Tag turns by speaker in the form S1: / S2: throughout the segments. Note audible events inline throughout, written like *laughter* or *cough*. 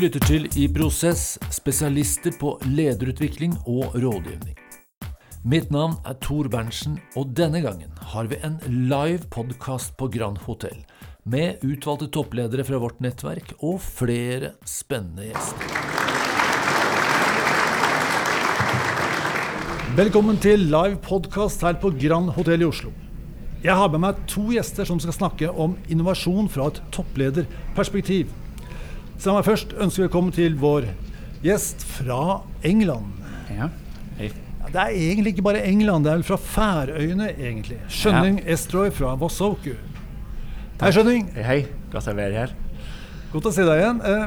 S1: lytter til I prosess, spesialister på lederutvikling og rådgivning. Mitt navn er Tor Berntsen, og denne gangen har vi en live podkast på Grand Hotell. Med utvalgte toppledere fra vårt nettverk og flere spennende gjester. Velkommen til live podkast her på Grand Hotell i Oslo. Jeg har med meg to gjester som skal snakke om innovasjon fra et topplederperspektiv. Så la meg først ønske velkommen til vår gjest fra England.
S2: Ja, hei.
S1: Ja, Det er egentlig ikke bare England, det er vel fra Færøyene, egentlig. Skjønning Estroy fra Wassoku. Hei, Skjønning.
S2: Hei, hei. Godt å være her.
S1: Godt å se deg igjen. Eh,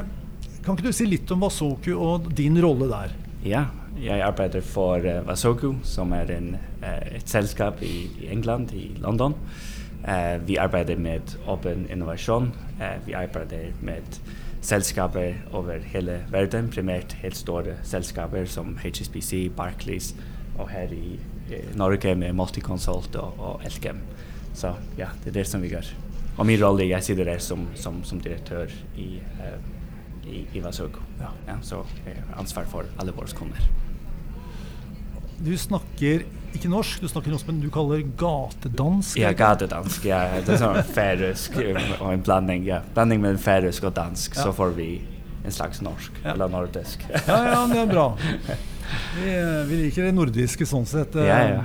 S1: kan ikke du si litt om Wassoku og din rolle der?
S2: Ja, jeg arbeider for uh, Vasoku, som er en, uh, et selskap i, i England, i London. Uh, vi arbeider med åpen innovasjon. Vi arbeider med selskaper over hele verden, primært helt store selskaper som HSBC, Barclays og her i uh, Norge med Multiconsult og, og Elkem. Så ja, det er det som vi gjør. Og min rolle, jeg sitter der som, som, som direktør i, uh, i, i.
S1: Ja.
S2: Ja, så jeg har ansvar for alle våre kunder.
S1: Du snakker ikke norsk, du snakker noe som du kaller gatedansk.
S2: Ja, gatedansk. Ja, det er sånn færøsk og en blanding. Ja. Blanding mellom færøsk og dansk,
S1: Ja.
S2: så får vi en slags norsk,
S1: Ja.
S2: eller nordisk.
S1: Ja, ja, det er bra. Vi, eh, vi liker det nordiske sånn sett. eh.
S2: Ja, ja.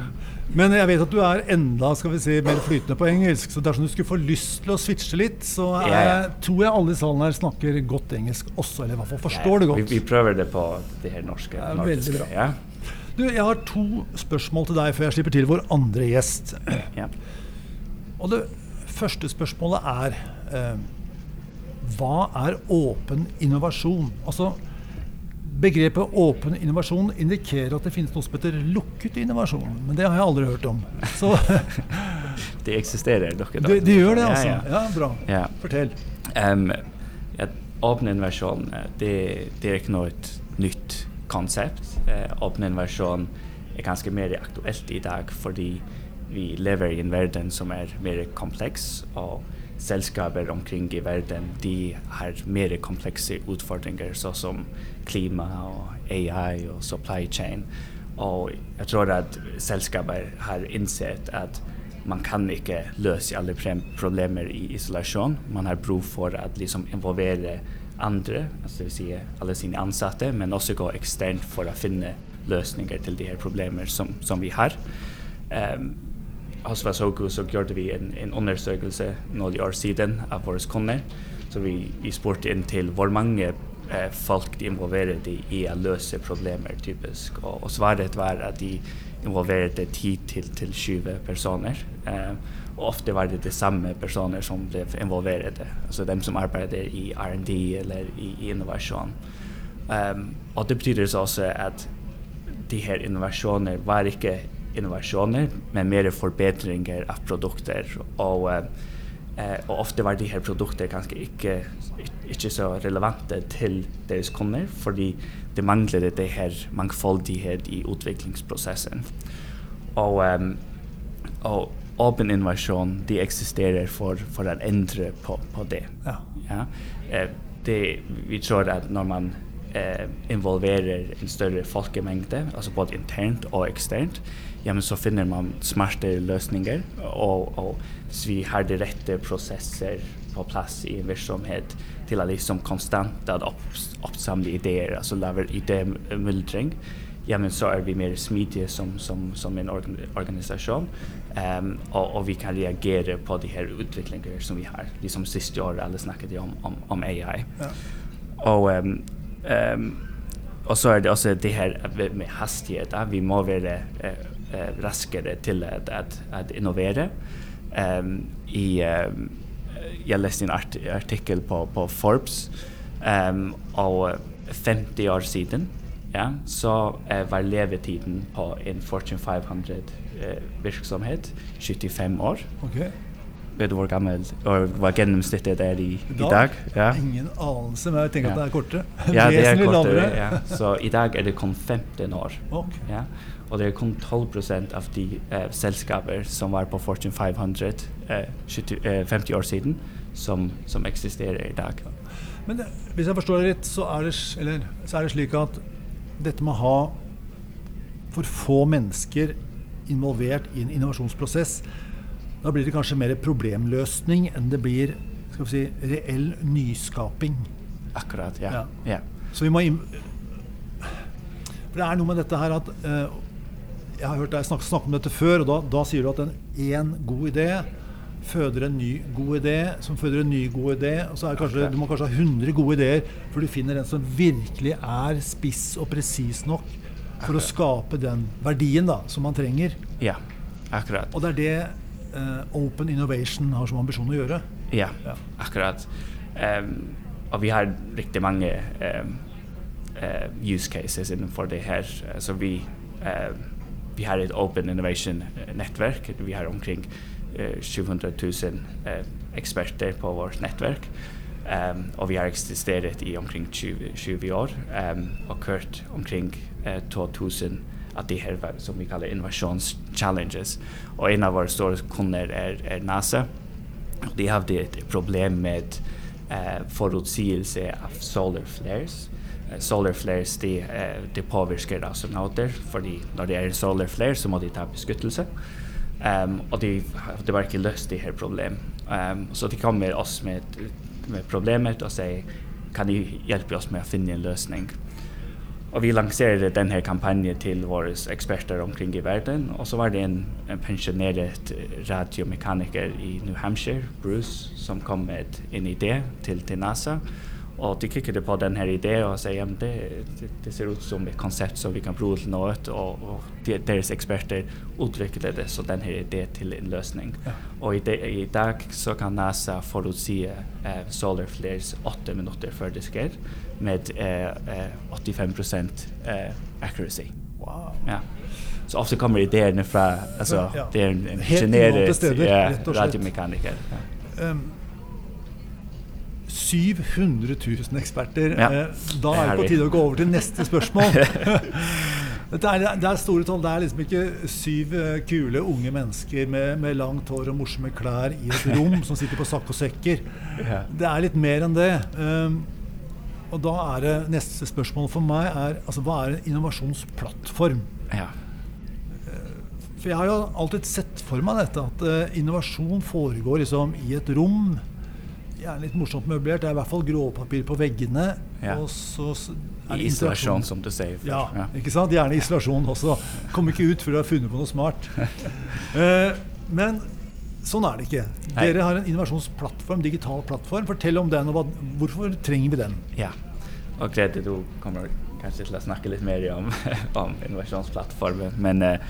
S1: Men jeg vet at du er enda skal vi si, mer flytende på engelsk, så dersom du skulle få lyst til å switche litt, så er,
S2: Ja, ja.
S1: tror jeg alle i salen her snakker godt engelsk også, eller i hvert fall forstår det godt.
S2: vi prøver det på det her norske.
S1: Ja, veldig bra.
S2: Ja.
S1: Du, jeg har to spørsmål til deg før jeg slipper til vår andre gjest.
S2: Ja.
S1: Og det første spørsmålet er eh, Hva er åpen innovasjon? Altså, Begrepet åpen innovasjon indikerer at det finnes noe som heter lukket innovasjon. Men det har jeg aldri hørt om. Så *laughs*
S2: Det eksisterer dere
S1: de, de gjør det, altså?
S2: ja.
S1: Ja, bra.
S2: Ja.
S1: Fortell.
S2: Um, ja, åpen innovasjon, eh, det, det er ikke noe nytt konsept. Uh, åpen er ganske mer aktuelt i dag fordi vi lever i en verden som er mer kompleks, og selskaper omkring i verden de har mer komplekse utfordringer, såsom klima og AI og supply chain. Og jeg tror at selskaper har innsett at man kan ikke løse alle problemer i isolasjon. Man har bruk for å liksom involvere andre, altså vil si alle sine ansatte, men også gå eksternt for å finne løsninger til de her problemer som, som vi har. Um, hos Vasoku så gjorde vi en, en undersøkelse noen år siden av våre kunder. Så vi, vi spurte inn til hvor mange eh, folk de involverede i å løse problemer typisk. Og, og svaret var at de involverede 10-20 personer. Eh, og ofte var det de samme personer som ble involvert. Altså dem som arbeider i R&D eller i, innovasjon. Um, og det betyr også at de her innovasjoner var ikke innovasjoner, men mer forbedringer av produkter. Og, eh, og ofte var de her produkter ganske ikke, ikke så relevante til deres kunder, fordi det manglade det här mangfoldighet i utvecklingsprocessen. Och um, och open innovation det existerar for for att ändra på på det.
S1: Ja.
S2: Ja. Eh det vi tror att när man eh involverer en større folkemängd alltså både internt och externt ja, men så finner man smarte løsninger, og, og hvis vi har de rette prosesser på plass i en virksomhet til å liksom konstant opp, oppsamle ideer, altså lage idémyldring, ja, men så er vi mer smidige som, som, som en organ organisasjon, um, og, og vi kan reagere på de her utviklinger som vi har. Liksom siste året alle snakket om, om, om AI.
S1: Ja.
S2: Og, um, um, og så er det også det her med hastighet. Vi må være eh, raskere til å innovere. Um, i, um, jeg leste en art artikkel på, på Forbes, um, og 50 år siden ja, så eh, var levetiden på en Fortune 500 eh, virksomhet 75 år.
S1: Ok.
S2: Vet du hvor gammel, og hva gjennomsnittet er i, i dag? Ja.
S1: Ingen anelse, men jeg tenker at det er kortere.
S2: Ja, det er kortere. Ja. Så i dag er det kun 15 år.
S1: Okay.
S2: Ja. Og det er kun 12 av de eh, selskaper som var på Fortune 500 eh, 70, eh, 50 år siden, som, som eksisterer i dag.
S1: Men det, hvis jeg forstår det litt, så er det, eller, så er det slik at dette med å ha for få mennesker involvert i en innovasjonsprosess, da blir det kanskje mer problemløsning enn det blir skal vi si, reell nyskaping.
S2: Akkurat, ja.
S1: Ja. Så vi må For det er noe med dette her at uh, Jeg har hørt deg snakke, snakke om dette før, og da, da sier du at en én god idé føder en ny god idé, som føder en ny god idé. Og så er kanskje, Du må kanskje ha 100 gode ideer før du finner en som virkelig er spiss og presis nok for å skape den verdien da, som man trenger.
S2: Ja, akkurat.
S1: Og det er det Open Innovation har som ambisjon å gjøre.
S2: Ja,
S1: Ja.
S2: akkurat. Um, og vi har riktig mange um, uh, use cases innenfor det her. Så vi, uh, vi har et Open Innovation-nettverk. Vi har omkring uh, 700 000 uh, eksperter på vårt nettverk. Um, og vi har eksistert i omkring 20, 20 år og kørt omkring uh, 2000 av de her som vi kaller innovasjonschallenges. Og en av våre store kunder er, er NASA. De hadde et problem med eh, forutsigelse av solar flares. Eh, solar flares de, eh, de påvirker astronauter, fordi når det er solar flare så må de ta beskyttelse. Um, og de hadde bare ikke løst det her problemet. Um, så de kommer oss med, med problemet og sier kan de hjelpe oss med å finne en løsning. Och vi lanserade den här kampanjen till våra experter omkring i världen. Och så var det en, en pensionerad radiomekaniker i New Hampshire, Bruce, som kom med en idé till, till NASA. Och de klickade på den här idén och sa att det, det, det ser ut som ett koncept som vi kan prova till något. Och, och deras experter utvecklade så den här idén till en lösning.
S1: Ja.
S2: Och i, de, i dag så kan NASA förutse eh, solarflares åtta minuter för det sker. Med eh, eh, 85 eh, accuracy.
S1: Wow.
S2: Ja. Så ofte kommer ideene fra altså,
S1: Ja.
S2: det er en, en
S1: steder,
S2: ja, radiomekaniker. Ja.
S1: Um, 700 000 eksperter.
S2: Ja.
S1: Eh, da er det på tide å gå over til neste spørsmål. *laughs* det, er, det er store tall. Det er liksom ikke syv eh, kule unge mennesker med, med langt hår og morsomme klær i et rom som sitter på sakk og sekker. Det er litt mer enn det. Um, og da er det neste spørsmål for meg er altså, hva er en innovasjonsplattform?
S2: Ja.
S1: For jeg har jo alltid sett for meg dette, at eh, innovasjon foregår liksom i et rom. Gjerne litt morsomt møblert. Det er i hvert fall gråpapir på veggene.
S2: Ja.
S1: Og så er det
S2: I isolasjon, som du sier. før.
S1: Ja, ikke sant? Gjerne isolasjon også. Kom ikke ut før du har funnet på noe smart. *laughs* Eh, men sånn er det ikke.
S2: Nei.
S1: Dere har en innovasjonsplattform, digital plattform. Fortell om den, og hva, hvorfor trenger vi den?
S2: Ja. Og Grete, du kommer kanskje til å snakke litt mer om, *laughs* om innovasjonsplattformen. Men, eh,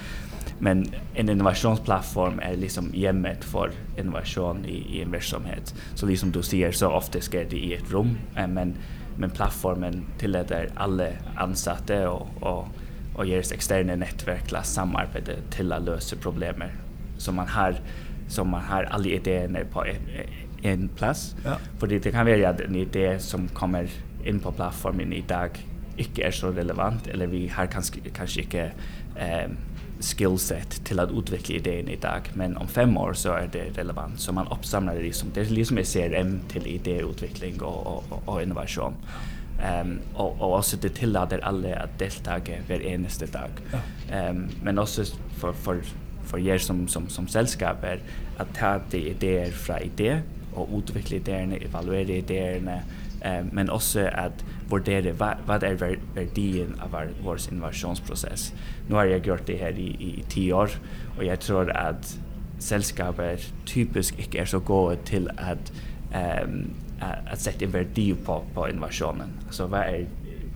S2: men en innovasjonsplattform er liksom hjemmet for innovasjon i, i en virksomhet. Så liksom du sier, så ofte skjer det i et rom. eh, men, men plattformen tillater alle ansatte og, og, og deres eksterne nettverk til å samarbeide til å løse problemer. Så man har, så man har alle ideene på en, en plass.
S1: Ja.
S2: Fordi det kan være at en idé som kommer inn på plattformen i dag ikke er så relevant, eller vi har kanskje, kanskje ikke eh, skillset til å utvikle ideen i dag, men om fem år så er det relevant. Så man oppsamler det liksom, det er liksom et CRM til idéutvikling og, og, og innovasjon. Um, og, og også det tillater alle å deltage hver eneste dag. Um, men også for, for, för er som, som, som sällskap är att ta de idéer från idé och utveckla idéerna, evaluera idéerna eh, men också att värdera vad, vad är värdien av vår, vår innovationsprocess. Nu har jag gjort det här i, i, i tio år och jag tror att sällskapet typiskt inte är så goda till att, um, att, att sätta en värde på, på innovationen. Så vad är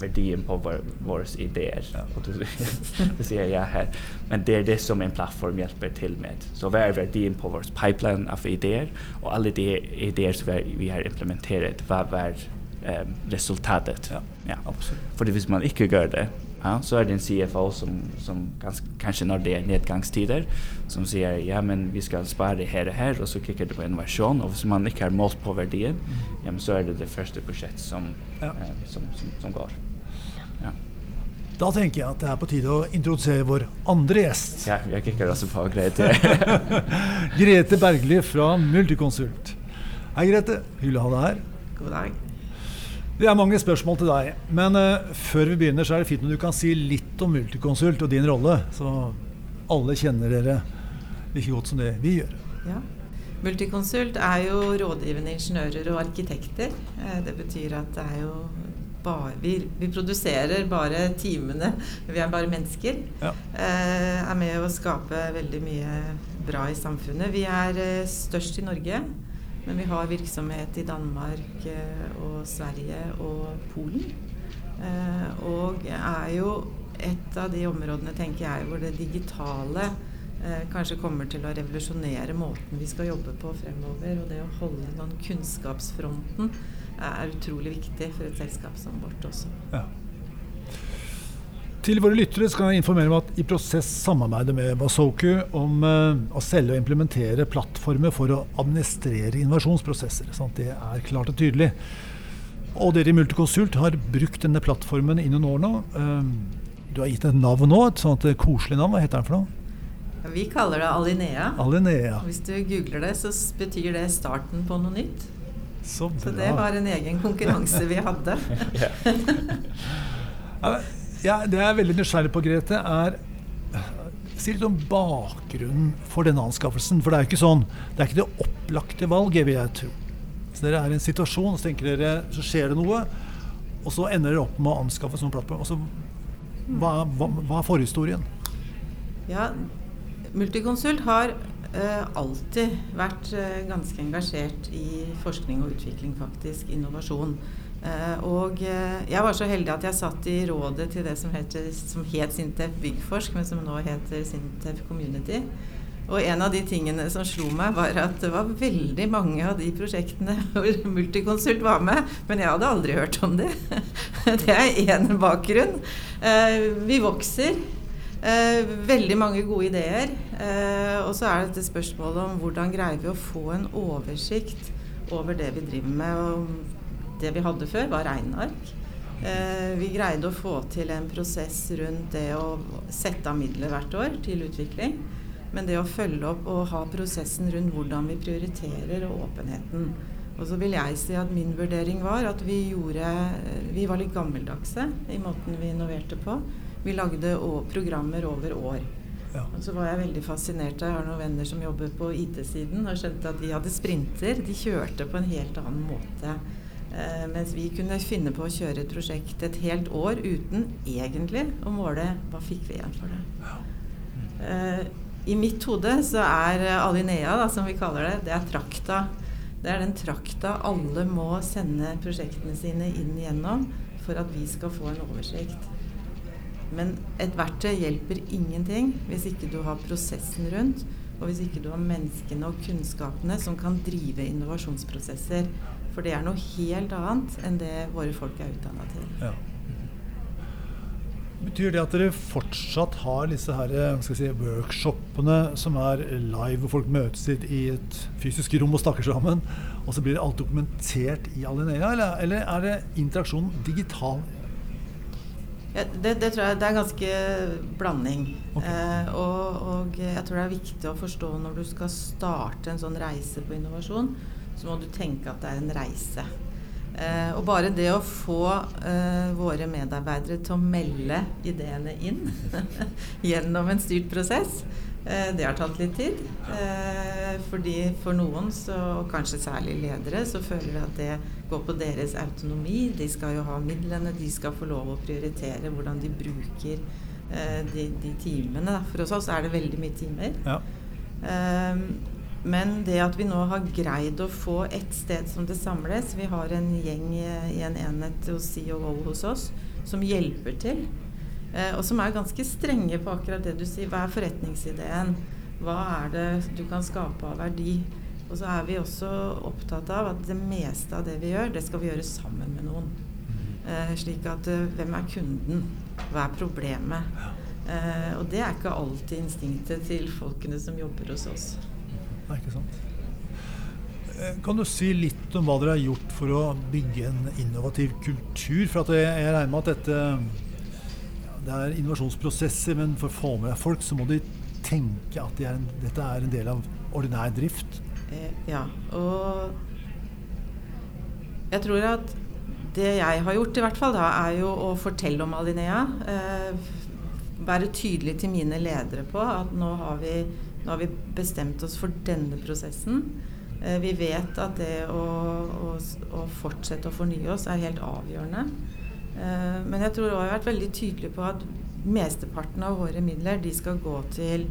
S2: verdien på vår, våre ideer? Og du, *laughs* du sier jeg her. Men det er det som en plattform hjelper til med. Så hva er verdien på vår pipeline av ideer? Og alle de ideer som vi- har implementert, hva er um, resultatet?
S1: Ja, ja.
S2: Fordi hvis man ikke gjør det, ja, så er det en CFO som, som ganske, kanskje når det er nedgangstider, som sier ja, men vi skal spare her og her, og så kikker det på innovasjon. Og hvis man ikke har målt på verdien, ja, men så er det det første prosjekt som,
S1: Ja.
S2: eh, som, som, som går. Ja.
S1: Da tenker jeg at det er på tide å introdusere vår andre gjest.
S2: ja, jeg kikker også på Grete. *laughs*
S1: Grete Bergli fra Multiconsult. Hei, Grete. Hyggelig å ha deg her.
S3: God dag.
S1: Det er mange spørsmål til deg. Men uh, før vi begynner, så er det fint om du kan si litt om Multiconsult og din rolle. Så alle kjenner dere like godt som det vi gjør.
S3: Ja. Multiconsult er jo rådgivende ingeniører og arkitekter. Eh, det betyr at det er jo bare, vi, vi, produserer bare timene. Vi er bare mennesker. Ja. Eh, er med å skape veldig mye bra i samfunnet. Vi er eh, størst i Norge. Men vi har virksomhet i Danmark eh, og Sverige og Polen. Eh, og er jo et av de områdene, tenker jeg, hvor det digitale eh, kanskje kommer til å revolusjonere måten vi skal jobbe på fremover. Og det å holde den kunnskapsfronten er utrolig viktig for et selskap som vårt også. Ja.
S1: Til våre lyttere skal jeg informere om at i prosess samarbeider med Basoku om uh, å selge og implementere plattformer for å administrere innovasjonsprosesser. Sant? det er klart og tydelig. Og dere i Multiconsult har brukt denne plattformen i noen år nå. Uh, du har gitt et navn nå, et sånt koselig navn. Hva heter den for noe?
S3: Vi kaller det Alinea.
S1: Alinea.
S3: Hvis du googler det, så betyr det starten på noe nytt. Så, så det var en egen konkurranse vi hadde. *laughs*
S1: Ja, det jeg er veldig nysgjerrig på, Grete, er Si litt om bakgrunnen for denne anskaffelsen. For det er jo ikke sånn, det er ikke det opplagte valget, vil jeg tro. Så dere er i en situasjon, så tenker dere, så skjer det noe, og så ender dere opp med å anskaffe sånn plattform. Altså, hva, hva, hva, er forhistorien?
S3: Ja, Multiconsult har alltid vært uh, ganske engasjert i forskning og utvikling, faktisk. Innovasjon. Uh, og jeg var så heldig at jeg satt i rådet til det som, heter, som het Sintef Byggforsk, men som nå heter Sintef Community. Og en av de tingene som slo meg, var at det var veldig mange av de prosjektene *laughs* hvor Multiconsult var med, men jeg hadde aldri hørt om det. *laughs* det er én bakgrunn. Vi vokser. Veldig mange gode ideer. og så er det dette spørsmålet om hvordan greier vi å få en oversikt over det vi driver med. og det vi hadde før, var regneark. Eh, vi greide å få til en prosess rundt det å sette av midler hvert år til utvikling. Men det å følge opp og ha prosessen rundt hvordan vi prioriterer og åpenheten. Og så vil jeg si at min vurdering var at vi gjorde Vi var litt gammeldagse i måten vi innoverte på. Vi lagde programmer over år. Ja. Og så var jeg veldig fascinert. Jeg har noen venner som jobber på IT-siden og skjønte at de hadde sprinter. De kjørte på en helt annen måte Eh, mens vi kunne finne på å kjøre et prosjekt et helt år uten egentlig å måle hva fikk vi igjen for det. Eh, I mitt hode så er Alinea, da, som vi kaller det, det er trakta. Det er den trakta alle må sende prosjektene sine inn gjennom for at vi skal få en oversikt. Men et verktøy hjelper ingenting hvis ikke du har prosessen rundt, og hvis ikke du har menneskene og kunnskapene som kan drive innovasjonsprosesser. For det er noe helt annet enn det våre folk er utdanna til. Ja.
S1: Betyr det at dere fortsatt har disse her, si, workshopene som er live, hvor folk møtes i et fysisk rom og snakker sammen, og så blir det alt dokumentert i Alinea? Eller, eller er det interaksjon digital?
S3: Ja, det, det, tror jeg det er ganske blanding. Okay. Eh, og, og, jeg tror det er viktig å forstå når du skal starte en sånn reise på innovasjon, så må du tenke at det er en reise. Eh, og bare det å få eh, våre medarbeidere til å melde ideene inn *laughs* gjennom en styrt prosess, det har tatt litt tid. Eh, fordi for noen, så, og kanskje særlig ledere, så føler de at det går på deres autonomi. De skal jo ha midlene, de skal få lov å prioritere hvordan de bruker eh, de, de, timene. For oss er det veldig mye timer. Ja. Men det at vi nå har greid å få ett sted som det samles Vi har en gjeng i en enhet hos COO hos oss som hjelper til. Eh, og som er ganske strenge på akkurat det du sier. Hva er forretningsideen? Hva er det du kan skape av verdi? Og så er vi også opptatt av at det meste av det vi gjør, det skal vi gjøre sammen med noen. Eh, slik at eh, hvem er kunden? Hva er problemet? Eh, og det er ikke alltid instinktet til folkene som jobber hos oss.
S1: Nei, ikke sant. Eh, kan du si litt om hva dere har gjort for å bygge en innovativ kultur? For jeg, regner med at dette det er innovasjonsprosesser, men for å få med deg folk, så må de tenke at de er en, dette er en del av ordinær drift.
S3: Eh, ja, og jeg tror at det jeg har gjort, i hvert fall, da, er jo å fortelle om Alinea. Eh, være tydelig til mine ledere på at nå har vi, nå har vi bestemt oss for denne prosessen. Eh, vi vet at det å, å, å, fortsette å fornye oss er helt avgjørende. Eh, men jeg tror også jeg har vært veldig tydelig på at mesteparten av våre midler de skal gå til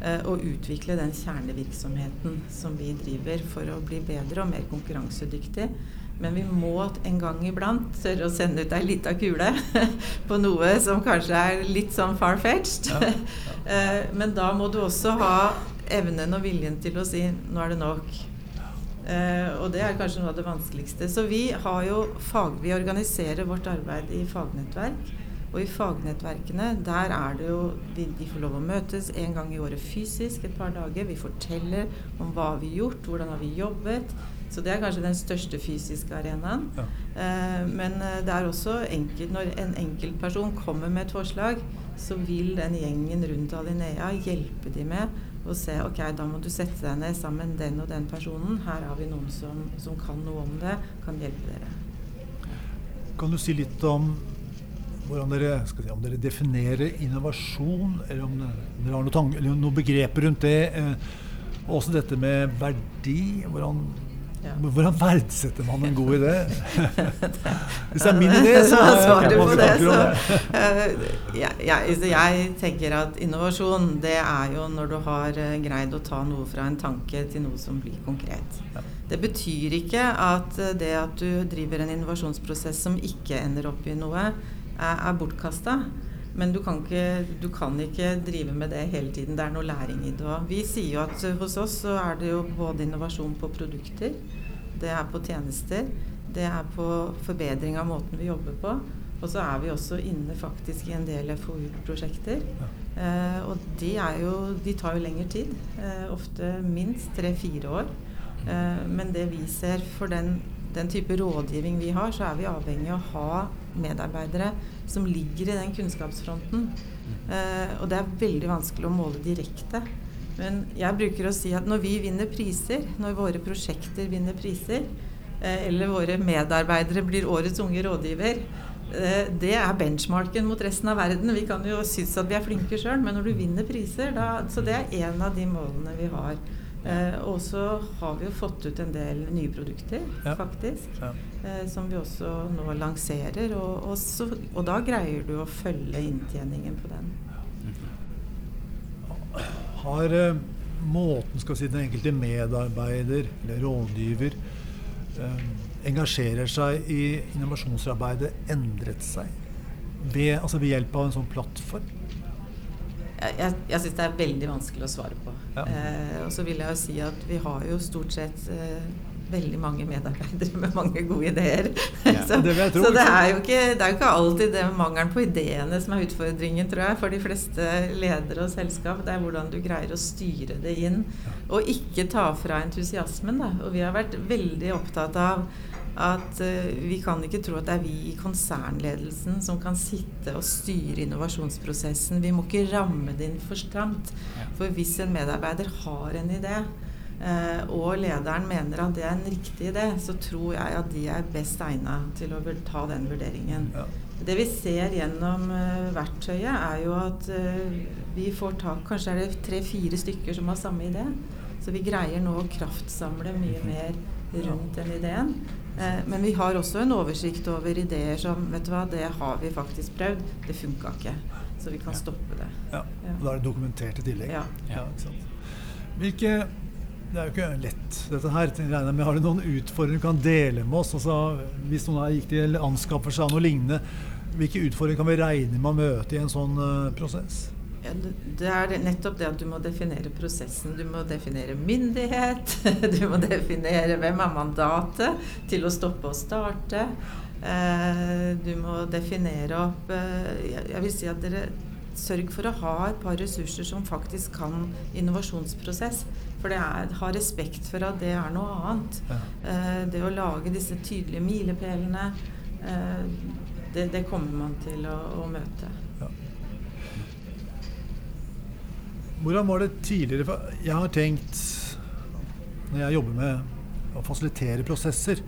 S3: eh, å utvikle den kjernevirksomheten som vi driver for å bli bedre og mer konkurransedyktig. Men vi må en gang iblant tørre å sende ut ei lita kule *laughs* på noe som kanskje er litt sånn far-fetched. Ja, ja. *laughs* Men da må du også ha evnen og viljen til å si 'nå er det nok'. Uh, og det er kanskje noe av det vanskeligste. Så vi har jo fag, vi organiserer vårt arbeid i fagnettverk. Og i fagnettverkene, der er det jo de, de får lov å møtes en gang i året fysisk et par dager. Vi forteller om hva vi har gjort, hvordan har vi jobbet. Så det er kanskje den største fysiske arenaen. Ja. Eh, men uh, det er også enkelt når en enkeltperson kommer med et forslag, så vil den gjengen rundt Alinea hjelpe de med og se ok, da må du sette deg ned sammen med den og den personen. Her har vi noen som, som kan noe om det, kan hjelpe dere.
S1: Kan du si litt om hvordan dere, si, om dere definerer innovasjon, eller om dere har noen, noe begreper rundt det? Eh, også dette med verdi. Hvordan ja. Hvordan verdsetter man en god idé? *laughs* Hvis det er min idé, så
S3: er svaret på det. Så, uh, jeg, jeg, jeg, tenker at innovasjon, det er jo når du har uh, greid å ta noe fra en tanke til noe som blir konkret. Det betyr ikke at uh, det at du driver en innovasjonsprosess som ikke ender opp i noe, er bortkasta. Men du kan, ikke, du kan, ikke, drive med det hele tiden. Det er noe læring i det òg. Vi sier jo at hos oss så er det jo både innovasjon på produkter, det er på tjenester, det er på forbedring av måten vi jobber på. Og så er vi også inne faktisk i en del FoU-prosjekter. Ja. Eh, og de, jo, de, tar jo lengre tid. Eh, ofte minst tre-fire år. Eh, men det vi ser for den, den type rådgivning vi har, så er vi avhengig av å ha medarbeidere som ligger i den kunnskapsfronten. Eh, og det er veldig vanskelig å måle direkte. Men jeg bruker å si at når vi vinner priser, når våre prosjekter vinner priser, eh, eller våre medarbeidere blir årets unge rådgiver, eh, det er benchmarken mot resten av verden. Vi kan jo synes at vi er flinke sjøl, men når du vinner priser, da Så det er en av de målene vi har. Eh, og så har vi jo fått ut en del nye produkter, ja. faktisk. Ja. Eh, som vi også nå lanserer. Og, og, så, og, da greier du å følge inntjeningen på den.
S1: Har eh, måten skal si, den enkelte medarbeider eller rådgiver eh, engasjerer seg i innovasjonsarbeidet, endret seg ved, altså ved hjelp av en sånn plattform?
S3: Jeg, jeg syns det er veldig vanskelig å svare på. Ja. Eh, og så vil jeg jo si at vi har jo stort sett eh, veldig mange medarbeidere med mange gode ideer. Ja, *laughs* så det, så det, er jo ikke, det er ikke alltid det mangelen på ideene som er utfordringen, tror jeg, for de fleste ledere og selskap. Det er hvordan du greier å styre det inn, og ikke ta fra entusiasmen. Da. Og vi har vært veldig opptatt av at uh, vi kan ikke tro at det er vi i konsernledelsen som kan sitte og styre innovasjonsprosessen. Vi må ikke ramme det inn for stramt. For hvis en medarbeider har en idé, uh, og lederen mener at det er en riktig idé, så tror jeg at de er best egna til å ta den vurderingen. Det vi ser gjennom uh, verktøyet, er jo at vi får tak Kanskje er det tre-fire stykker som har samme idé. Så vi greier nå å kraftsamle mye mer rundt den ideen. Eh, men vi har også en oversikt over ideer som vet du hva, det har vi faktisk prøvd, det funka ikke. Så vi kan stoppe det.
S1: Ja, og Da er det dokumentert i tillegg. Ja. ja Hvilke det er jo ikke lett, dette her. Men har du noen utfordringer du kan dele med oss? Altså, hvis noen gikk til anskaffelse av noe lignende, hvilke utfordringer kan vi regne med å møte i en sånn uh, prosess?
S3: Det er nettopp det at du må definere prosessen. Du må definere myndighet. *laughs* Du må definere hvem er mandatet til å stoppe og starte. Eh, du må definere opp eh, Jeg vil si at dere sørg for å ha et par ressurser som faktisk kan innovasjonsprosess. For det er, ha respekt for at det er noe annet. Ja. Eh, det å lage disse tydelige milepælene, det, det, kommer man til å, å møte. Ja.
S1: Hvordan var det tidligere? Jeg har tenkt, når jeg jobber med å fasilitere prosesser,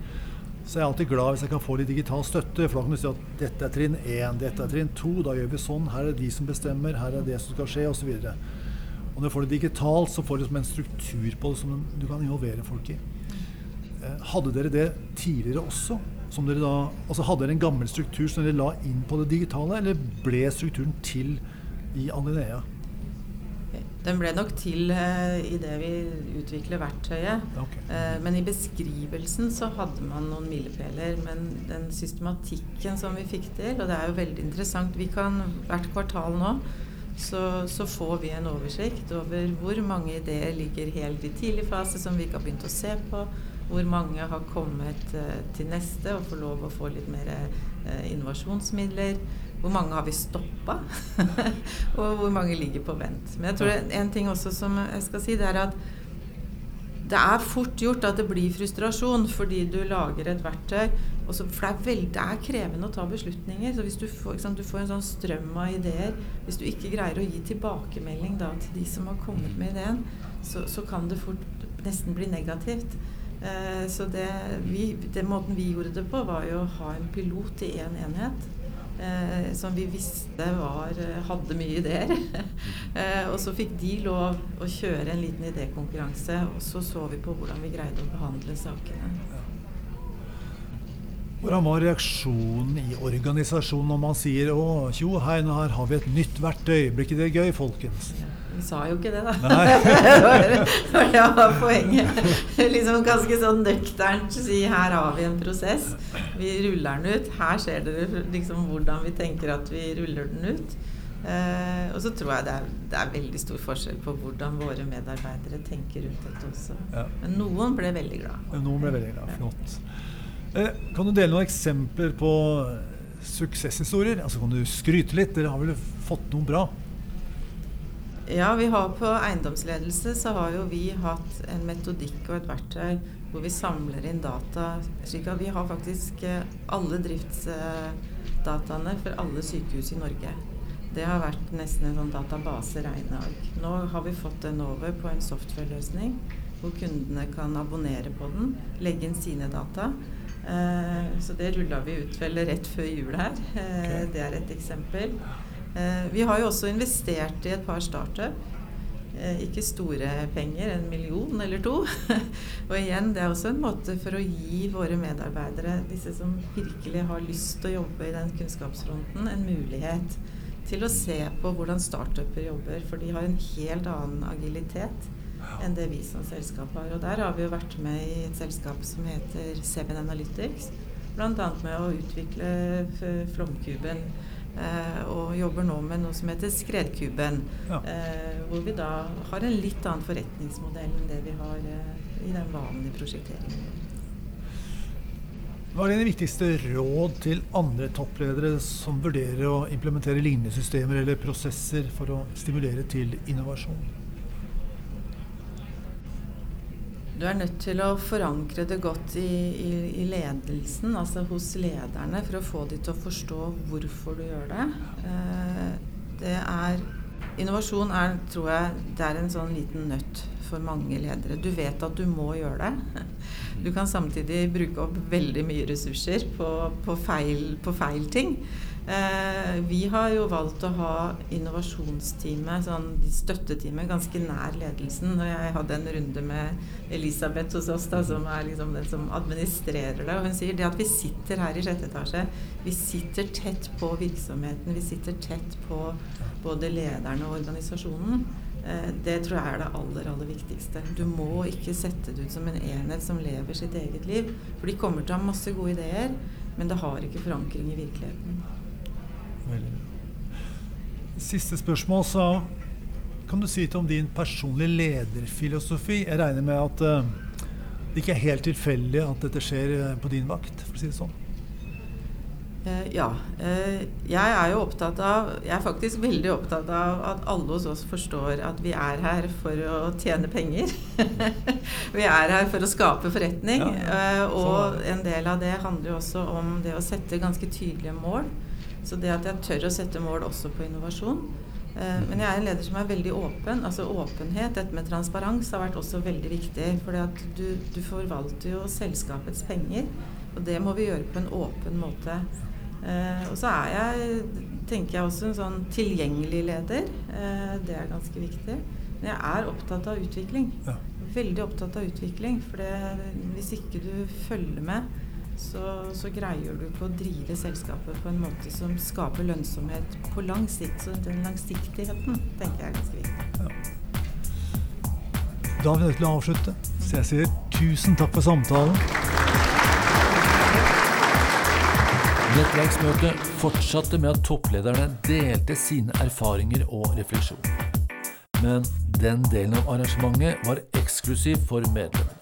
S1: så er jeg alltid glad hvis jeg kan få litt digital støtte. For da kan du si at dette er trinn 1, dette er trinn 2, da gjør vi sånn, her er det de som bestemmer, her er det som skal skje, osv. Og, når du får det digitalt, så får du en struktur på det som du kan involvere folk i. Eh, hadde dere det tidligere også? Da, altså hadde dere en gammel struktur som dere la inn på det digitale, eller ble strukturen til i Alinea?
S3: Den ble nok til uh, i det vi utvikler verktøyet. Okay. Uh, men i beskrivelsen så hadde man noen milepæler. Men den systematikken som vi fikk til, og det er jo veldig interessant Vi kan hvert kvartal nå så, så får vi en oversikt over hvor mange ideer ligger helt i tidlig fase som vi ikke har begynt å se på. Hvor mange har kommet uh, til neste og får lov å få litt mer innovasjonsmidler. Hvor mange har vi stoppa? *laughs* og hvor mange ligger på vent. Men jeg tror det, en ting også som jeg skal si, det er at det er fort gjort at det blir frustrasjon fordi du lager et verktøy. Så, for det er, veldig, det er, krevende å ta beslutninger. så Hvis du får, sant, du får, en sånn strøm av ideer Hvis du ikke greier å gi tilbakemelding da, til de som har kommet med ideen, så, så kan det fort nesten bli negativt. Eh, så det, vi, den måten vi gjorde det på, var jo å ha en pilot i én en enhet eh, som vi visste var, eh, hadde mye ideer. *laughs* eh, og så fikk de lov å kjøre en liten idékonkurranse, og så så vi på hvordan vi greide å behandle sakene.
S1: Hvordan var reaksjonen i organisasjonen når man sier 'Å, tjo hei, her har vi et nytt verktøy'? Blir ikke det gøy, folkens?
S3: Ja. Vi sa jo ikke det, da. *laughs* det var det var poenget. liksom ganske sånn nøkternt si her har vi en prosess. Vi ruller den ut. Her ser dere liksom hvordan vi tenker at vi ruller den ut. Eh, og så tror jeg det er, det er, veldig stor forskjell på hvordan våre medarbeidere tenker rundt dette også. Ja. Men noen ble veldig glad.
S1: Noen ble veldig glad. Flott. Eh, kan du dele noen eksempler på suksesshistorier? Altså Kan du skryte litt? Dere har vel fått noe bra?
S3: Ja, vi har på eiendomsledelse så har jo vi hatt en metodikk og et verktøy hvor vi samler inn data. slik at vi har faktisk eh, alle driftsdataene for alle sykehus i Norge. Det har vært nesten en sånn database regneark. Nå har vi fått den over på en software-løsning hvor kundene kan abonnere på den, legge inn sine data. Eh, så det rulla vi ut vel rett før jul her. Eh, det er et eksempel. Eh, vi har jo også investert i et par startup. Eh, ikke store penger, en million eller to. *laughs* og igjen, det er også en måte for å gi våre medarbeidere, disse som virkelig har lyst til å jobbe i den kunnskapsfronten, en mulighet til å se på hvordan startuper jobber. For de har en helt annen agilitet enn det vi som selskap har. Og der har vi jo vært med i et selskap som heter Seven Analytics. Bl.a. med å utvikle flomkuben og jobber nå med noe som heter Skredkuben. Ja. Eh, hvor vi da har en litt annen forretningsmodell enn det vi har eh, i den vanlige prosjekteringen.
S1: Hva er dine viktigste råd til andre toppledere som vurderer å implementere lignende systemer eller prosesser for å stimulere til innovasjon?
S3: Du er nødt til å forankre det godt i, i, i, ledelsen, altså hos lederne, for å få de til å forstå hvorfor du gjør det. Eh, det er Innovasjon er, tror jeg, det er en sånn liten nøtt for mange ledere. Du vet at du må gjøre det. Du kan samtidig bruke opp veldig mye ressurser på, på, feil, på feil ting. Eh, vi har jo valgt å ha innovasjonsteamet, sånn støtteteamet, ganske nær ledelsen. Og jeg hadde en runde med Elisabeth hos oss, da, som er liksom den som administrerer det. Og hun sier det at vi sitter her i sjette etasje, vi sitter tett på virksomheten. Vi sitter tett på både lederne og organisasjonen. Eh, det tror jeg er det aller, aller viktigste. Du må ikke sette det ut som en enhet som lever sitt eget liv. For de kommer til å ha masse gode ideer, men det har ikke forankring i virkeligheten.
S1: Siste spørsmål, så kan du si litt om din personlige lederfilosofi. Jeg regner med at uh, det ikke er helt tilfeldig at dette skjer uh, på din vakt, for å si det sånn.
S3: Uh, ja. jeg er jo opptatt av Jeg er faktisk veldig opptatt av at alle hos oss forstår at vi er her for å tjene penger. *laughs* vi er her for å skape forretning. Ja, og en del av det handler jo også om det å sette ganske tydelige mål. Så det at jeg tør å sette mål også på innovasjon. Eh, men jeg er en leder som er veldig åpen. altså Åpenhet, dette med transparens, har vært også veldig viktig. For du, du, forvalter jo selskapets penger. Og det må vi gjøre på en åpen måte. Eh, og så er jeg, tenker jeg også en sånn tilgjengelig leder. Eh, det er ganske viktig. Men jeg er opptatt av utvikling.
S4: Ja.
S3: Veldig opptatt av utvikling. For det, hvis ikke du følger med, så, så, greier du ikke å drive selskapet på en måte som skaper lønnsomhet på lang sikt. Så den langsiktigheten tenker jeg er ganske viktig. Ja.
S4: Da er vi nødt til å avslutte. Så jeg sier tusen takk for samtalen.
S1: Nettverksmøtet fortsatte med at topplederne delte sine erfaringer og refleksjoner. Men den delen av arrangementet var eksklusiv for medlemmene.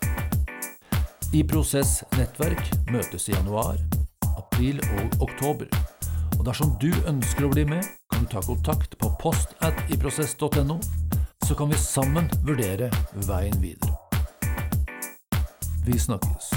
S1: I Prosess nettverk møtes i januar, april og oktober. Og dersom du ønsker å bli med, kan du ta kontakt på post at iprosess.no, så kan vi sammen vurdere veien videre. Vi snakkes.